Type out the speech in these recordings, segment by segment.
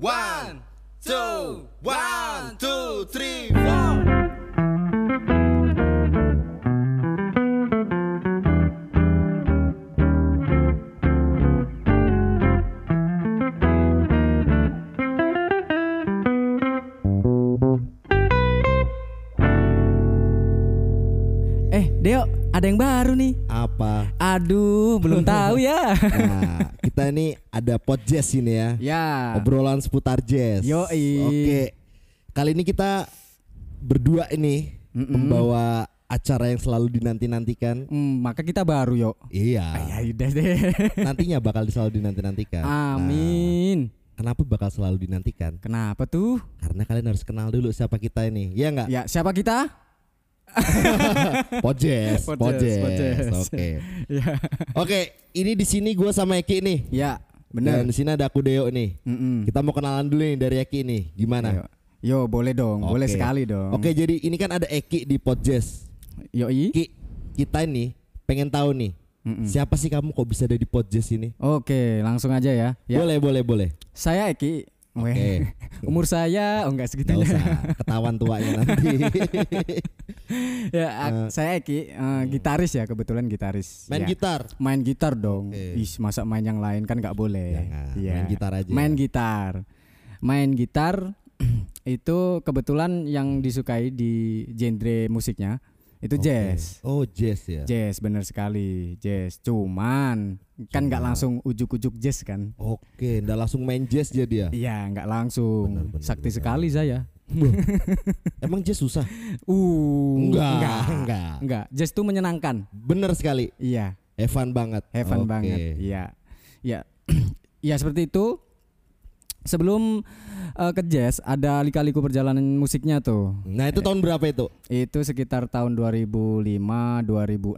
One, two, one, two, three, four. Eh, Deo, ada yang baru nih. Apa? Aduh, belum tahu ya. Nah, kita ini ada pod jazz ini ya. ya. Obrolan seputar jazz. Yoi. Oke. Kali ini kita berdua ini membawa acara yang selalu dinanti-nantikan. Hmm, maka kita baru, yuk. Iya. Ya udah deh. Nantinya bakal selalu dinanti-nantikan. Nah, Amin. kenapa bakal selalu dinantikan? Kenapa tuh? Karena kalian harus kenal dulu siapa kita ini. Iya enggak? Ya, siapa kita? Podjazz. Podjazz. Oke. Ya. Oke, ini di sini gue sama Eki nih. Ya, Dan benar. di sini ada aku Deo nih. Mm-mm. Kita mau kenalan dulu nih dari Eki nih. Gimana? Yo. Yo, boleh dong. Boleh Oke. sekali dong. Oke, jadi ini kan ada Eki di Podjazz. Yoi. Ki, kita ini pengen tahu nih. Mm-mm. Siapa sih kamu kok bisa ada di Podjazz ini? Oke, langsung aja ya. Ya, Boleh, boleh, boleh. saya Eki. Oke. Umur saya oh enggak Gak segitunya. usah ketahuan tuanya nanti. ya, ak- saya Eki, eh, gitaris ya kebetulan gitaris. Main Ya. gitar. Main gitar dong. Oke. Ih, masa main yang lain kan nggak boleh. Jangan, Iya. main gitar aja. Main gitar. Main gitar itu kebetulan yang disukai di genre musiknya itu Oke. jazz. Oh, jazz ya. Jazz bener sekali, jazz. Cuman kan nggak langsung ujuk-ujuk jazz kan? Oke, ndak langsung main jazz jadi ya. Iya, nggak langsung. Bener, bener, Sakti bener. sekali saya. Emang jazz susah? Uh, Enggak, enggak. enggak. Enggak, jazz itu menyenangkan. Bener sekali. Iya. Evan banget. Heaven Oke. banget. Iya. Ya. ya seperti itu. Sebelum eh, ke jazz ada lika-liku perjalanan musiknya tuh. Nah, itu tahun berapa itu? Itu sekitar tahun 2005 2006.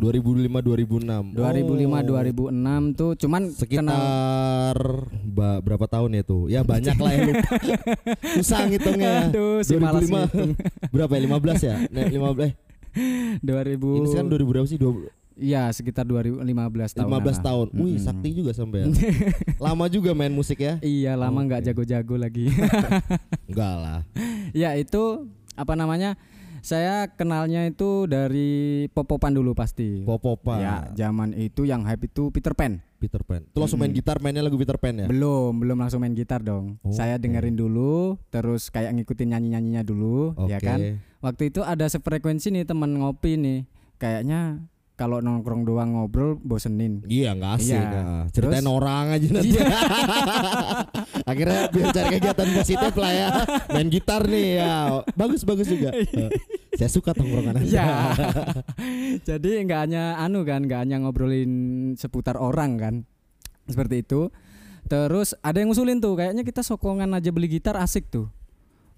2005 2006. 2005 Oh, 2006 tuh cuman kenal Sekitar ba- berapa tahun ya tuh? Ya banyak lah ya lupa. Susah ngitungnya. Aduh, si malas 2005. ngitung. berapa ya? 15 ya? Nah, 15 eh 2000 ini sekarang 2000 berapa sih? 20, Iya, sekitar 2015 tahun. 15 tahun. Wih, sakti juga sampai. Lama juga main musik ya? Iya, lama nggak Oke. jago-jago lagi. Enggak lah. ya, itu apa namanya? Saya kenalnya itu dari pop-popan dulu pasti. Popopa. Ya, zaman itu yang hype itu Peter Pan. Peter Pan. Itu langsung main gitar mainnya lagu Peter Pan ya? Belum, belum langsung main gitar dong. Oke. Saya dengerin dulu, terus kayak ngikutin nyanyi-nyanyinya dulu, Oke. ya kan? Waktu itu ada sefrekuensi nih teman ngopi nih. Kayaknya kalau nongkrong doang ngobrol bosenin. Iya nggak asik. Iya. ah. Ceritain Terus? orang aja nanti. Akhirnya biar cari kegiatan positif lah ya. Main gitar nih ya. Bagus bagus juga. Eh, Saya suka tongkrongan Anda. Iya. Jadi nggak hanya anu kan, nggak hanya ngobrolin seputar orang kan. Seperti itu. Terus ada yang ngusulin tuh, kayaknya kita sokongan aja beli gitar asik tuh.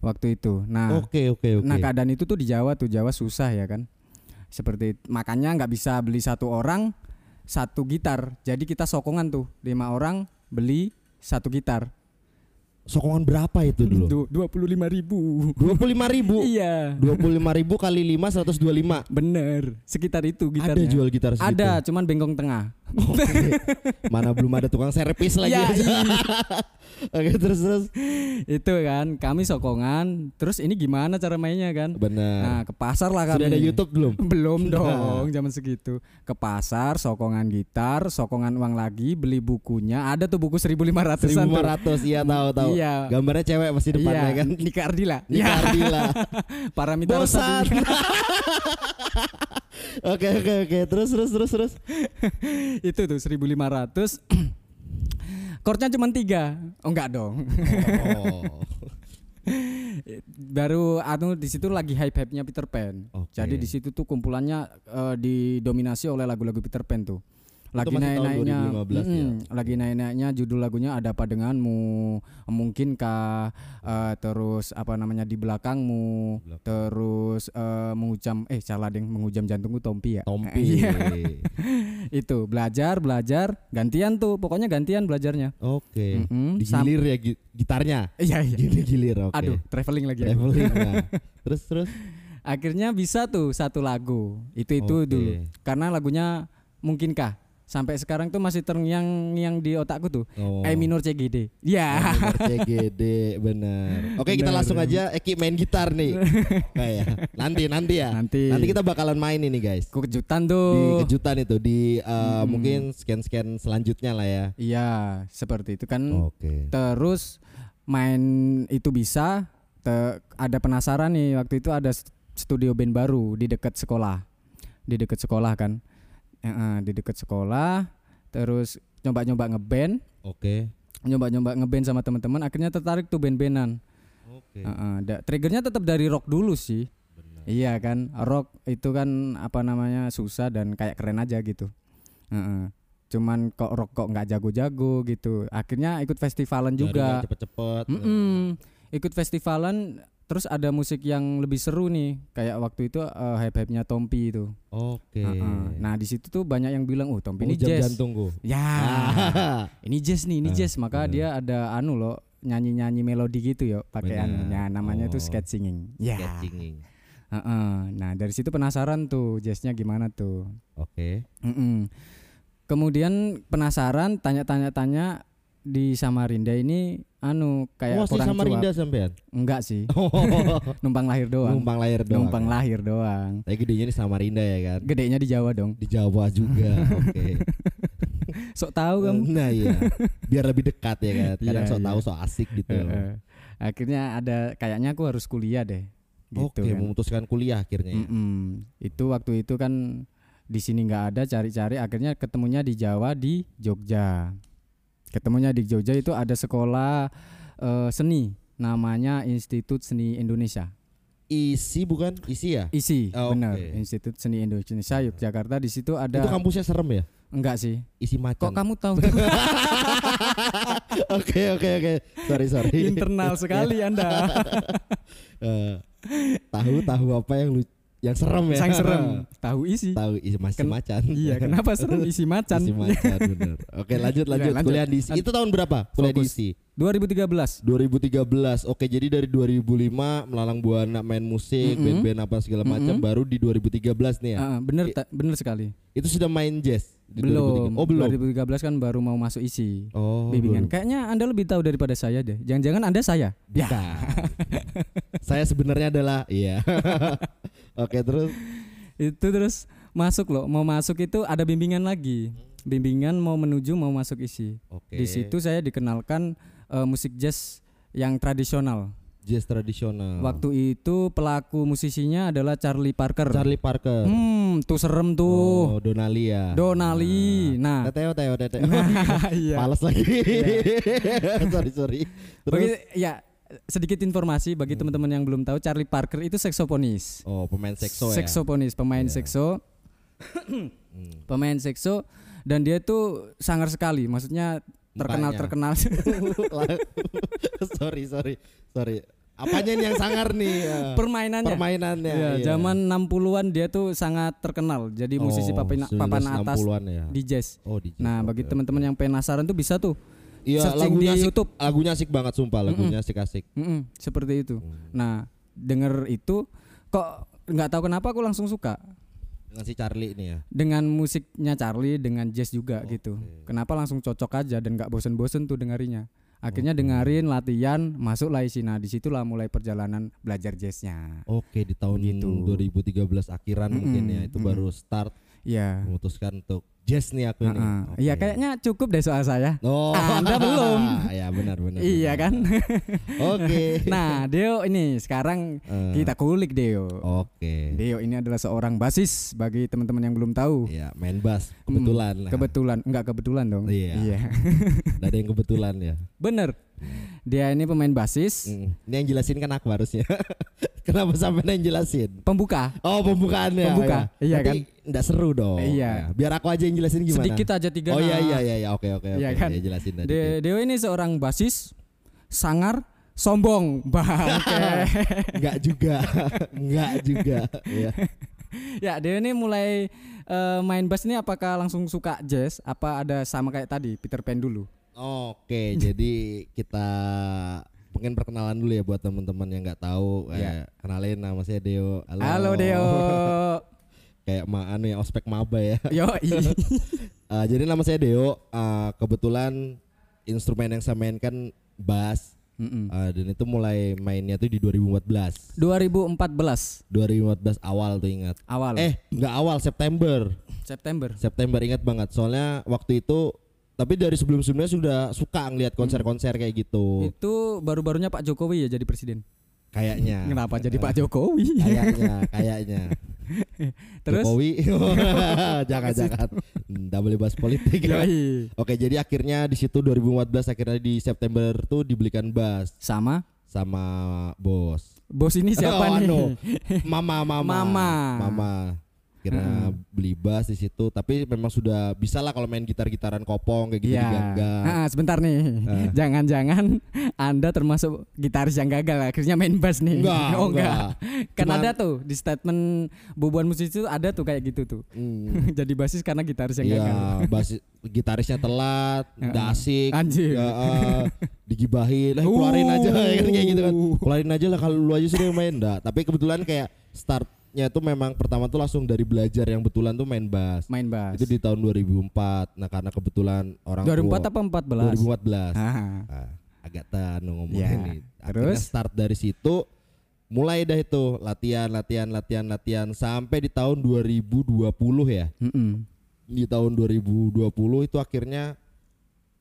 Waktu itu. Nah, Oke oke oke. Nah keadaan itu tuh di Jawa tuh Jawa susah ya kan. Seperti makanya nggak bisa beli satu orang satu gitar. Jadi kita sokongan tuh lima orang beli satu gitar. Sokongan berapa itu dulu? Dua puluh lima ribu. Dua puluh lima ribu. iya. Dua puluh lima ribu kali lima seratus dua lima. Bener. Sekitar itu Ada gitarnya. jual gitar segitu. Ada, cuman bengkong tengah. Oke. Mana belum ada tukang servis lagi. Ya, iya. Oke terus terus. itu kan kami sokongan. Terus ini gimana cara mainnya kan? Benar. Nah ke pasar lah kami. Sudah ada YouTube belum? Belum dong, zaman segitu. Ke pasar, sokongan gitar, sokongan uang lagi, beli bukunya. Ada tuh buku 1500-an. Seribu tuh. ratus iya tahu tahu. Iya. Gambarnya cewek pasti depannya iya, kan. Nika Ardila. Nika Iya. Ardila. Paramita Bosan. Oke oke oke terus terus terus terus. Itu tuh 1500. Chordnya cuma tiga. Oh enggak dong. Oh. Baru anu di situ lagi hype-hype-nya Peter Pan. Oke. Jadi di situ tuh kumpulannya eh, didominasi oleh lagu-lagu Peter Pan tuh. Lagi naik-naiknya, 2015 ya? Lagi naik-naiknya judul lagunya ada apa denganmu, mungkinkah, eh, terus apa namanya di belakangmu, Belakang. terus eh, mengucam, eh salah deng, menghujam jantungku Tompi ya. Tompi. Itu belajar, belajar, gantian tuh, pokoknya gantian belajarnya. Oke. Mm-mm, sam- Digilir ya gi- gitarnya. Iya iya. Gilir gilir oke. Aduh, traveling lagi. Traveling. nah. Terus terus. Akhirnya bisa tuh satu lagu. Itu itu Oke. dulu. Karena lagunya mungkinkah sampai sekarang tuh masih terngiang-ngiang di otakku tuh. Oh. E minor C G D. Ya. Minor CGD bener. Oke kita Bener. langsung aja Eki main gitar nih. Kayak nanti nanti ya. Nanti. Nanti kita bakalan main ini guys. kejutan Di tuh. kejutan itu di uh, Hmm. mungkin scan scan selanjutnya lah ya. Iya, seperti itu kan. Oke. Terus main itu bisa. Te- ada penasaran nih waktu itu ada st- studio band baru di dekat sekolah. Di dekat sekolah kan. Eh, di dekat sekolah. Terus nyoba-nyoba ngeband, Oke. nyoba-nyoba ngeband sama teman-teman. Akhirnya tertarik tuh band-bandan. Oke. Heeh, da- triggernya tetap dari rock dulu sih. Iya kan, rock itu kan apa namanya susah dan kayak keren aja gitu. Heeh. Cuman kok rock kok nggak jago-jago gitu. Akhirnya ikut festivalan juga. Cepet-cepet. Mm-mm. Ikut festivalan, terus ada musik yang lebih seru nih. Kayak waktu itu uh, hype-hype-nya Tompi itu. Oke. Heeh. Nah di situ tuh banyak yang bilang, oh Oh, Tompi ini jam jazz. jantungku. Ya, Ah. ini jazz nih, ini Ah, jazz. Maka bener. dia ada anu loh nyanyi-nyanyi melodi gitu ya pakai Bener. anunya namanya tuh Oh. sketch singing. Ya. Sketching. Heeh. Nah dari situ penasaran tuh jazznya gimana tuh. Oke. Mm-mm. Kemudian penasaran tanya-tanya-tanya di Samarinda ini anu kayak Oh, si kurang Samarinda cuap. sampean. Enggak sih, Oh, numpang lahir doang. numpang lahir doang. Numpang ya. lahir doang. Tapi gedenya di Samarinda ya kan. Gedenya di Jawa dong. Di Jawa juga. Oke. Sok tahu kamu. Nah iya. Biar lebih dekat ya kan. Kadang Iya, sok iya. tahu sok asik gitu. Heeh. Akhirnya ada kayaknya aku harus kuliah deh. Gitu Oke, kan. memutuskan kuliah akhirnya. ya. Mm-mm. Itu waktu itu kan di sini nggak ada cari-cari akhirnya ketemunya di Jawa di Jogja. Ketemunya di Jogja itu ada sekolah eh, seni namanya Institut Seni Indonesia. Isi bukan? Isi ya? ISI, Oh, benar. oke. Institut Seni Indonesia Yogyakarta di situ ada Itu kampusnya serem ya? enggak sih? Isi macan. Kok kamu tahu Oke oke oke. Sorry sorry. internal sekali Anda? Eh, tahu tahu apa yang lu yang serem ya? Sang serem. Tahu isi. Tahu isi masih Ken- macan. Iya, kenapa serem isi macan? Isi macan bener. Oke lanjut lanjut. lanjut. Kuliah di isi. Itu tahun berapa? Kuliah di isi. 2013. 2013. Oke, jadi dari 2005 melalang buana main musik, Mm-mm. band-band apa segala macam Mm-mm. baru di 2013 nih ya. Ah, bener bener sekali. Itu sudah main jazz di belum. 2013. Oh, belum. 2013 kan baru mau masuk isi. Oh, bimbingan. belum. Kayaknya Anda lebih tahu daripada saya deh. Jangan-jangan Anda saya. Ya. Bukan. Saya sebenarnya adalah iya. Oke, terus Itu terus masuk loh. Mau masuk itu ada bimbingan lagi. Bimbingan mau menuju mau masuk isi. oke. Di situ saya dikenalkan eh, musik jazz yang tradisional. jazz tradisional. Waktu itu pelaku musisinya adalah Charlie Parker. Charlie Parker. Hmm, tuh serem tuh. Oh, Donali ya. Donali. Nah, Teteo, Teo, Teteo. iya. Males lagi. sorry, sorry. Terus Bagi ya sedikit informasi bagi teman-teman yang belum tahu Charlie Parker itu seksoponis. oh, pemain sekso ya. Seksoponis, pemain Iya. sekso. Hmm. Pemain sekso dan dia itu sangar sekali. Maksudnya terkenal terkenal. sorry, sorry. Sorry. Apanya yang sangar nih? Ya. Permainannya. Permainannya. Iya, iya. zaman 60-an dia tuh sangat terkenal. Jadi musisi Oh, papan, papan atas 1960-an ya. di jazz. Oh, di jazz. Nah, bagi teman-teman yang penasaran tuh bisa tuh Iya, searching lagunya di asik, YouTube. Lagunya asik banget sumpah, lagunya asik-asik. Mm-mm, seperti itu. Hmm. Nah, denger itu kok nggak tahu kenapa aku langsung suka Dengan si Charlie ini ya. dengan musiknya Charlie dengan jazz juga gitu. Kenapa langsung cocok aja dan nggak bosen-bosen tuh dengarinya. Akhirnya dengerin latihan masuklah isi. Nah di situlah mulai perjalanan belajar jazznya. Oke, di tahun Gitu. 2013 akhiran mungkin ya. Itu Mm-mm, baru start Iya. memutuskan untuk jazz nih aku ini. Heeh. Oke. Iya kayaknya cukup deh soal saya. Oh, Anda belum. ya benar benar. Iya kan? Oke. nah, Deo ini sekarang Eh, kita kulik Deo. Oke. Deo ini adalah seorang basis bagi teman-teman yang belum tahu. Iya, main bass kebetulan lah. Kebetulan, enggak kebetulan dong. Iya. Nggak ada yang kebetulan ya. Bener. Dia ini pemain basis, Mm. Ini yang jelasin kan aku harusnya. Kenapa sampai yang jelasin? pembuka. Oh pembukaannya. Pembuka, iya Berarti nggak seru dong. Iya. Ya, Biar aku aja yang jelasin gimana. Sedikit aja tiga Oh iya iya iya iya oke oke oke. Iya kan? Ya, jelasin tadi. De- Deo ini seorang basis, sangar, sombong, bangke. Enggak juga. Enggak juga. Iya. ya, Deo ini mulai eh, main bass ini apakah langsung suka jazz? Apa ada sama kayak tadi Peter Pan dulu? Oke, jadi kita mungkin perkenalan dulu ya buat teman-teman yang nggak tahu. Iya. Eh, kenalin nama saya Deo. Halo. Halo Deo. Kayak ma anu ya ospek maba ya. Yo, Eh, jadi nama saya Deo. Eh, kebetulan instrumen yang saya mainkan bass. Eh, dan itu mulai mainnya tuh di 2014. 2014 2014 awal tuh ingat. awal Eh, nggak awal September. September. September ingat banget. Soalnya waktu itu tapi dari sebelum-sebelumnya sudah suka ngeliat konser-konser kayak gitu. Itu baru-barunya Pak Jokowi ya jadi presiden. Kayaknya. Kenapa jadi Pak Jokowi? Kayaknya, kayaknya. Terus? Jokowi. Jangan jangan. Nggak boleh bahas politik ya. Oke jadi akhirnya di situ 2014 akhirnya di September tuh dibelikan bass sama? Sama bos. Bos ini siapa Oh, nih? anu. mama mama. Mama. mama kira beli bass di situ tapi memang sudah bisa lah kalau main gitar-gitaran kopong kayak gitu Iya. diganggang Ah, sebentar nih. Ah. Jangan-jangan Anda termasuk gitaris yang gagal akhirnya main bass nih. Enggak, oh enggak. Kan Cuman- ada tuh di statement bubuan musisi itu ada tuh kayak gitu tuh. Hmm. jadi basis karena gitaris yang Iya, gagal. bass gitarisnya telat, nggak asik, Anjir. ya, eh, digibahin, eh, keluarin aja ya kan kayak gitu kan. Uh. Keluarin aja lah kalau lu aja sudah main enggak. Tapi kebetulan kayak startnya tuh memang pertama tuh langsung dari belajar yang betulan tuh main bass. Main bass. Itu di tahun 2004. Nah, karena kebetulan orang 2004 tua apa 14? 2014. Ah. Ah, agak tanu ngomongin Ya, nih. Akhirnya terus? start dari situ mulai dah itu latihan latihan latihan latihan sampai di tahun 2020 ya. Mm-mm. Di tahun 2020 itu akhirnya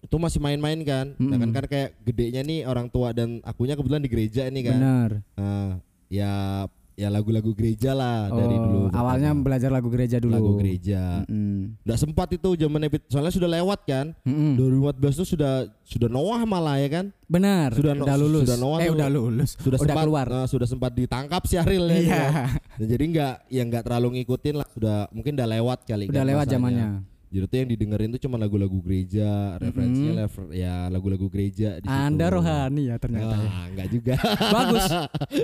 itu masih main-main kan. Nah kan kan kayak gedenya nih orang tua dan akunya kebetulan di gereja ini kan. Benar. Nah, ya ya lagu-lagu gereja lah dari Oh, dulu. awalnya pertama. belajar lagu gereja dulu. lagu gereja. Mm. Nggak sempat itu zaman soalnya sudah lewat kan. Mm-mm. 2014 itu sudah sudah Noah malah ya kan. Benar. Sudah Udah, no- lulus. sudah Noah eh tuh. udah lulus. sudah, udah sempat keluar. eh, sudah sempat ditangkap si Ariel ya. Iya. kan? Nah, jadi nggak yang nggak terlalu ngikutin lah sudah mungkin udah lewat kali Udah kan lewat zamannya. Jadi tuh yang didengerin tuh cuma lagu-lagu gereja, referensinya lever- ya lagu-lagu gereja di situ. Anda rohani ya ternyata. ya. Ah, enggak juga. Bagus.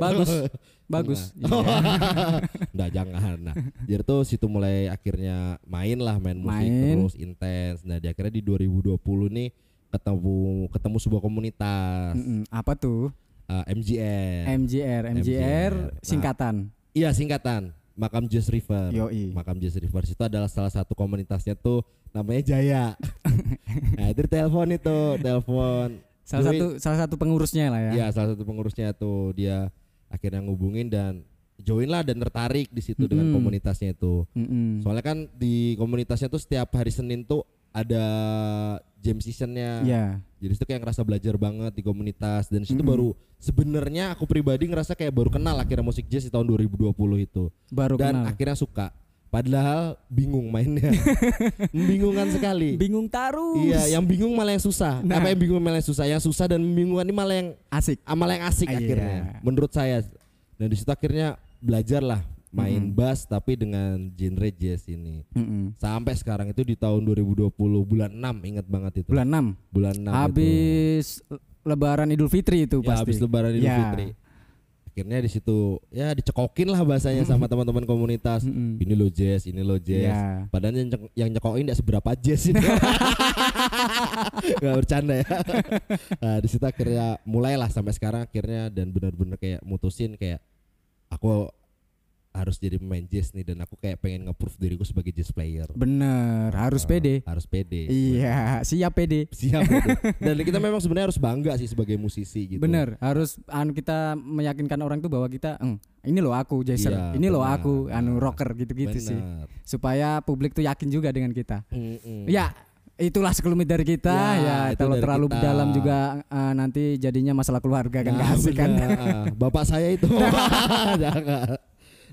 Bagus. Bagus. Oh. Iya. Enggak jangan. Nah, jadi tuh situ mulai akhirnya main lah main musik Main. terus intens. Nah, di akhirnya di 2020 nih ketemu ketemu sebuah komunitas Mm-mm. Apa tuh? uh, MGR. MJR. MJR MJR. singkatan. Iya singkatan Makam Jazz River. Yoi. Makam Jazz River itu adalah salah satu komunitasnya tuh namanya Jaya. nah itu telepon itu telepon. Salah Doi- satu salah satu pengurusnya lah ya. Iya salah satu pengurusnya tuh dia akhirnya ngubungin dan join lah dan tertarik di situ dengan Mm-mm. komunitasnya itu. Mm-mm. Soalnya kan di komunitasnya tuh setiap hari Senin tuh ada jam seasonnya. Iya. Jadi itu kayak ngerasa belajar banget di komunitas dan situ Mm-mm. baru sebenarnya aku pribadi ngerasa kayak baru kenal akhirnya musik jazz di tahun 2020 itu Baru dan kenal. akhirnya suka. Padahal bingung mainnya, membingungkan sekali. Bingung terus. Iya, yang bingung malah yang susah. Nah. Apa yang bingung malah yang susah? Yang susah dan membingungkan ini malah yang asik. ah, malah yang asik Ah, iya. akhirnya. Menurut saya. Dan di situ akhirnya belajar lah main bass tapi dengan genre jazz ini. Mm-mm. Sampai sekarang itu di tahun 2020 bulan 6 ingat banget itu. Bulan 6. Bulan 6 itu. Habis lebaran Idul Fitri itu ya, pasti. habis lebaran Idul Ya. Fitri. Akhirnya di situ ya dicekokin lah bahasanya sama teman-teman komunitas. Mm-mm. Ini lo jazz, ini lo jazz. Ya. Padahal yang, yang nyekokin tidak seberapa jazz itu. Gak bercanda ya. nah, di situ akhirnya mulailah sampai sekarang akhirnya dan benar-benar kayak mutusin kayak aku harus jadi pemain jazz nih dan aku kayak pengen nge-proof diriku sebagai jazz player. Bener, harus Ah, pede. Harus pede. Iya, siap pede. Siap itu. Dan kita memang sebenarnya harus bangga sih sebagai musisi gitu. Bener, harus anu kita meyakinkan orang tuh bahwa kita, "Eng, ini loh aku jazzer, Iya, ini loh aku anu rocker gitu-gitu sih. Supaya publik tuh yakin juga dengan kita. Mm-mm. Ya, itulah sekelumit dari kita. Ya, Ya, kalau terlalu kita. dalam juga eh, nanti jadinya masalah keluarga kan Nah, gak asik kan. Bapak saya itu.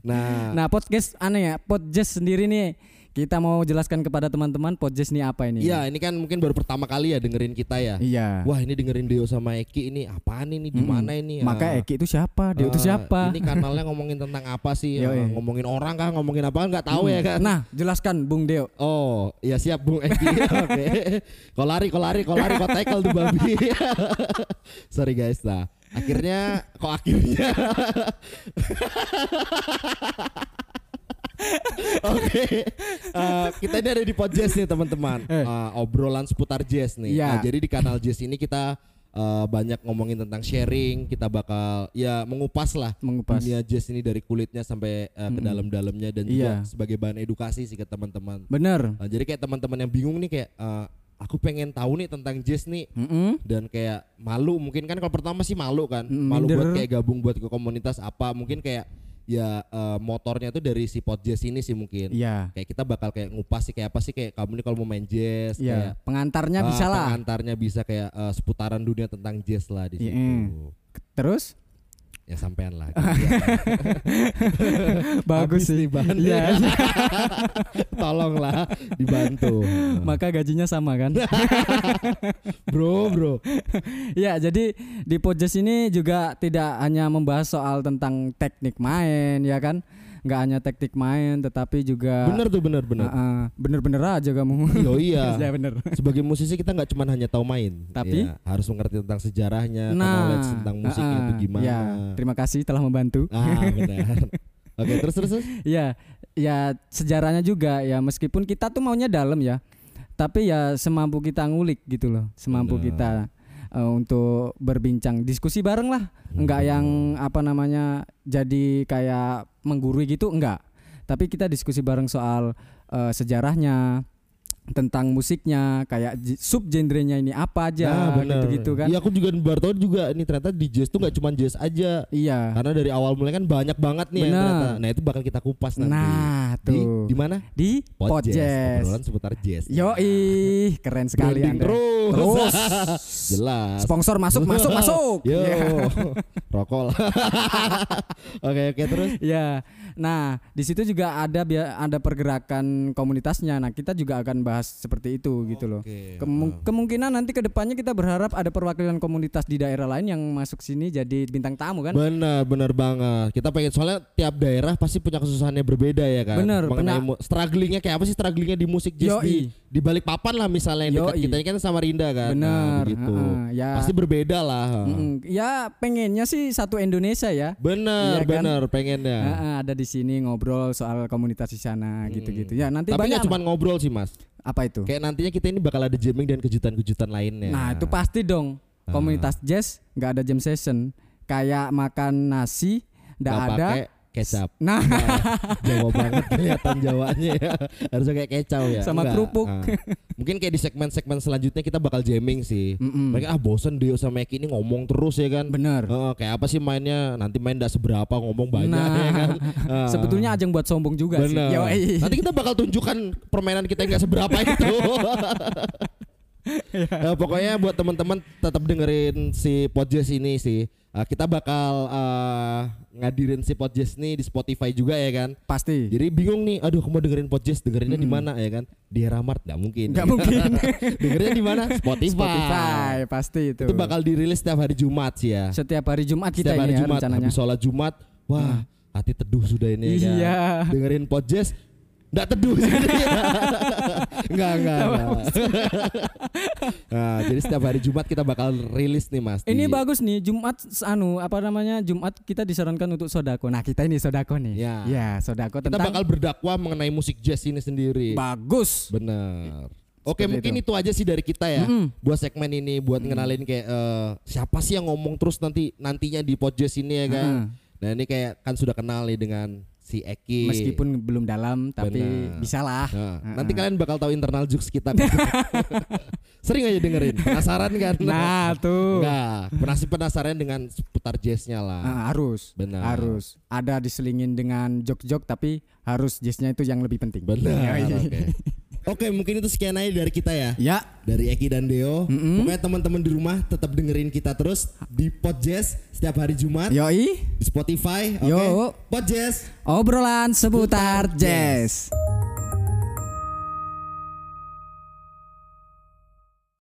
Nah, Nah, podcast aneh ya, podcast sendiri nih kita mau jelaskan kepada teman-teman podcast ini apa ini? iya ini kan mungkin baru pertama kali ya dengerin kita ya. Iya. Wah ini dengerin Deo sama Eki ini apaan ini di mana ini? Maka Ah, Eki itu siapa? Dia itu ah, siapa? Ini kanalnya ngomongin tentang apa sih? Yoi. Ah, ngomongin orang kah? Ngomongin apa? Nggak tahu Hmm. ya kan? Nah, jelaskan Bung Deo. Oh, ya siap Bung Eki. Oke. Kau lari, kau lari, kau lari, kau tackle tuh babi. Sorry guys, nah. Akhirnya kok akhirnya Oke, Eh, kita ini ada di podcast nih teman-teman. Eh, obrolan seputar jazz nih. Iya. Nah, jadi di kanal jazz ini kita eh, banyak ngomongin tentang sharing, kita bakal ya mengupas lah Mengupas. dunia jazz ini dari kulitnya sampai eh, ke dalam-dalamnya dan juga Iya. sebagai bahan edukasi sih ke teman-teman. Bener. Nah, jadi kayak teman-teman yang bingung nih kayak eh, aku pengen tahu nih tentang jazz nih Mm-mm. dan kayak malu mungkin kan kalau pertama sih malu kan Mm, malu buat kayak gabung buat ke komunitas apa mungkin kayak ya eh, motornya tuh dari si pot jazz ini sih mungkin Iya. kayak kita bakal kayak ngupas sih kayak apa sih kayak kamu nih kalau mau main jazz Iya. kayak Pengantarnya ah, bisa lah. pengantarnya bisa kayak eh, seputaran dunia tentang jazz lah di situ Iya. Terus ya sampean lah bagus Habis sih. nih bahannya. Iya. tolonglah dibantu Maka gajinya sama kan? bro bro Ya, jadi di podcast ini juga tidak hanya membahas soal tentang teknik main, ya kan? Nggak hanya teknik main, tetapi juga bener tuh bener bener Heeh, bener-bener aja kamu. Yo, iya. ya bener. sebagai musisi kita nggak cuma hanya tahu main Tapi? Ya, harus mengerti tentang sejarahnya Nah, knowledge tentang musiknya heeh, itu gimana Ya, terima kasih telah membantu. ah benar oke terus terus terus Ya, ya sejarahnya juga ya meskipun kita tuh maunya dalam ya. Tapi ya semampu kita ngulik gitu loh, semampu Benar. kita eh, untuk berbincang, diskusi bareng lah. Enggak Hmm. yang apa namanya jadi kayak menggurui gitu enggak. Tapi kita diskusi bareng soal eh, sejarahnya, tentang musiknya, kayak sub genrenya ini apa aja nah gitu-gitu kan. iya aku juga baru tahu juga ini ternyata di jazz tuh nggak cuma jazz aja Iya. karena dari awal mulai kan banyak banget nih yang Benar. ternyata nah itu bakal kita kupas nanti Nah, tuh. di mana Di Pod Jazz, podcast. obrolan seputar jazz Yo ih, keren sekali Branding Anda. terus Terus. jelas Sponsor masuk, masuk, masuk. yo Ya. rokok oke oke terus Ya, nah di situ juga ada ada pergerakan komunitasnya. Nah kita juga akan bahas seperti itu gitu loh. Oke. Kemu- kemungkinan nanti ke depannya kita berharap ada perwakilan komunitas di daerah lain yang masuk sini jadi bintang tamu kan? Benar, benar banget. Kita pengen soalnya tiap daerah pasti punya kesusahannya berbeda ya kan. Bener, Mengenai mu- strugglingnya kayak apa sih strugglingnya di musik jazz di, di balik papan lah misalnya yang dekat kita ini kan sama Rinda kan. Nah, Bener, begitu. heeh, ya. Pasti berbeda lah. Mm-mm. Ya pengennya sih satu Indonesia ya. Bener, Iya kan? bener pengennya. Heeh, ada di sini ngobrol soal komunitas di sana gitu-gitu. Ya nanti Hmm. Tapi banyak cuma ngobrol sih mas. apa itu? Kayak nantinya kita ini bakal ada jamming dan kejutan-kejutan lainnya. Nah itu pasti dong Ah. komunitas jazz nggak ada jam session kayak makan nasi nggak ada kecap. nah Nah, Jawa banget kelihatan Jawanya ya. Harusnya kayak kecau ya. Sama Enggak. kerupuk. Ah. Mungkin kayak di segmen-segmen selanjutnya kita bakal jamming sih. Mm-mm. Mereka ah bosen Dio sama Eki ini ngomong terus ya kan. bener Heeh, kayak apa sih mainnya? Nanti main ndak seberapa ngomong banyak Nah, ya kan. Ah. sebetulnya ajang buat sombong juga Bener. sih Yoi. Nanti kita bakal tunjukkan permainan kita yang nggak seberapa itu. Ya, pokoknya buat teman-teman tetap dengerin si Podjazz ini sih. Ah, kita bakal ah, ngadirin si Podjazz nih di Spotify juga ya kan. pasti Jadi bingung nih, aduh mau dengerin Podjazz, dengerinnya di mana ya kan? Di Eramart nggak mungkin. nggak mungkin dengerinnya di mana? Spotify. Spotify pasti itu Itu bakal dirilis setiap hari Jumat sih ya. setiap hari Jumat kita setiap hari ini ya Jumat rencananya habis sholat Jumat, wah hati teduh sudah ini ya kan. Iya. Dengerin Podjazz Nggak teduh sih Enggak, enggak. Nah, jadi setiap hari Jumat kita bakal rilis nih Mas. ini di- bagus nih Jumat anu apa namanya Jumat kita disarankan untuk sodako nah kita ini sodako nih Ya. ya sodako Kita tentang bakal berdakwah mengenai musik jazz ini sendiri. bagus Bener. Oke Seperti mungkin itu. aja sih dari kita ya Mm-mm. buat segmen ini buat ngenalin kayak eh, siapa sih yang ngomong terus nanti nantinya di podcast ini ya kan. Mm. Nah ini kayak kan sudah kenal nih dengan si Eki. meskipun belum dalam tapi Bener. bisa lah Nah, nanti kalian bakal tahu internal jokes kita. Sering aja dengerin. Penasaran kan? nah tuh Enggak, penasi penasaran dengan seputar jazznya lah. Ah, harus Benar. harus ada diselingin dengan jok-jok tapi harus jazznya itu yang lebih penting Benar. Yoi. Oke. Mungkin itu sekian aja dari kita ya. ya Dari Eki dan Deo. Pokoknya teman-teman di rumah tetap dengerin kita terus di Pod Jazz setiap hari Jumat yoi di Spotify. Oke. Yo. Pod Jazz. obrolan seputar jazz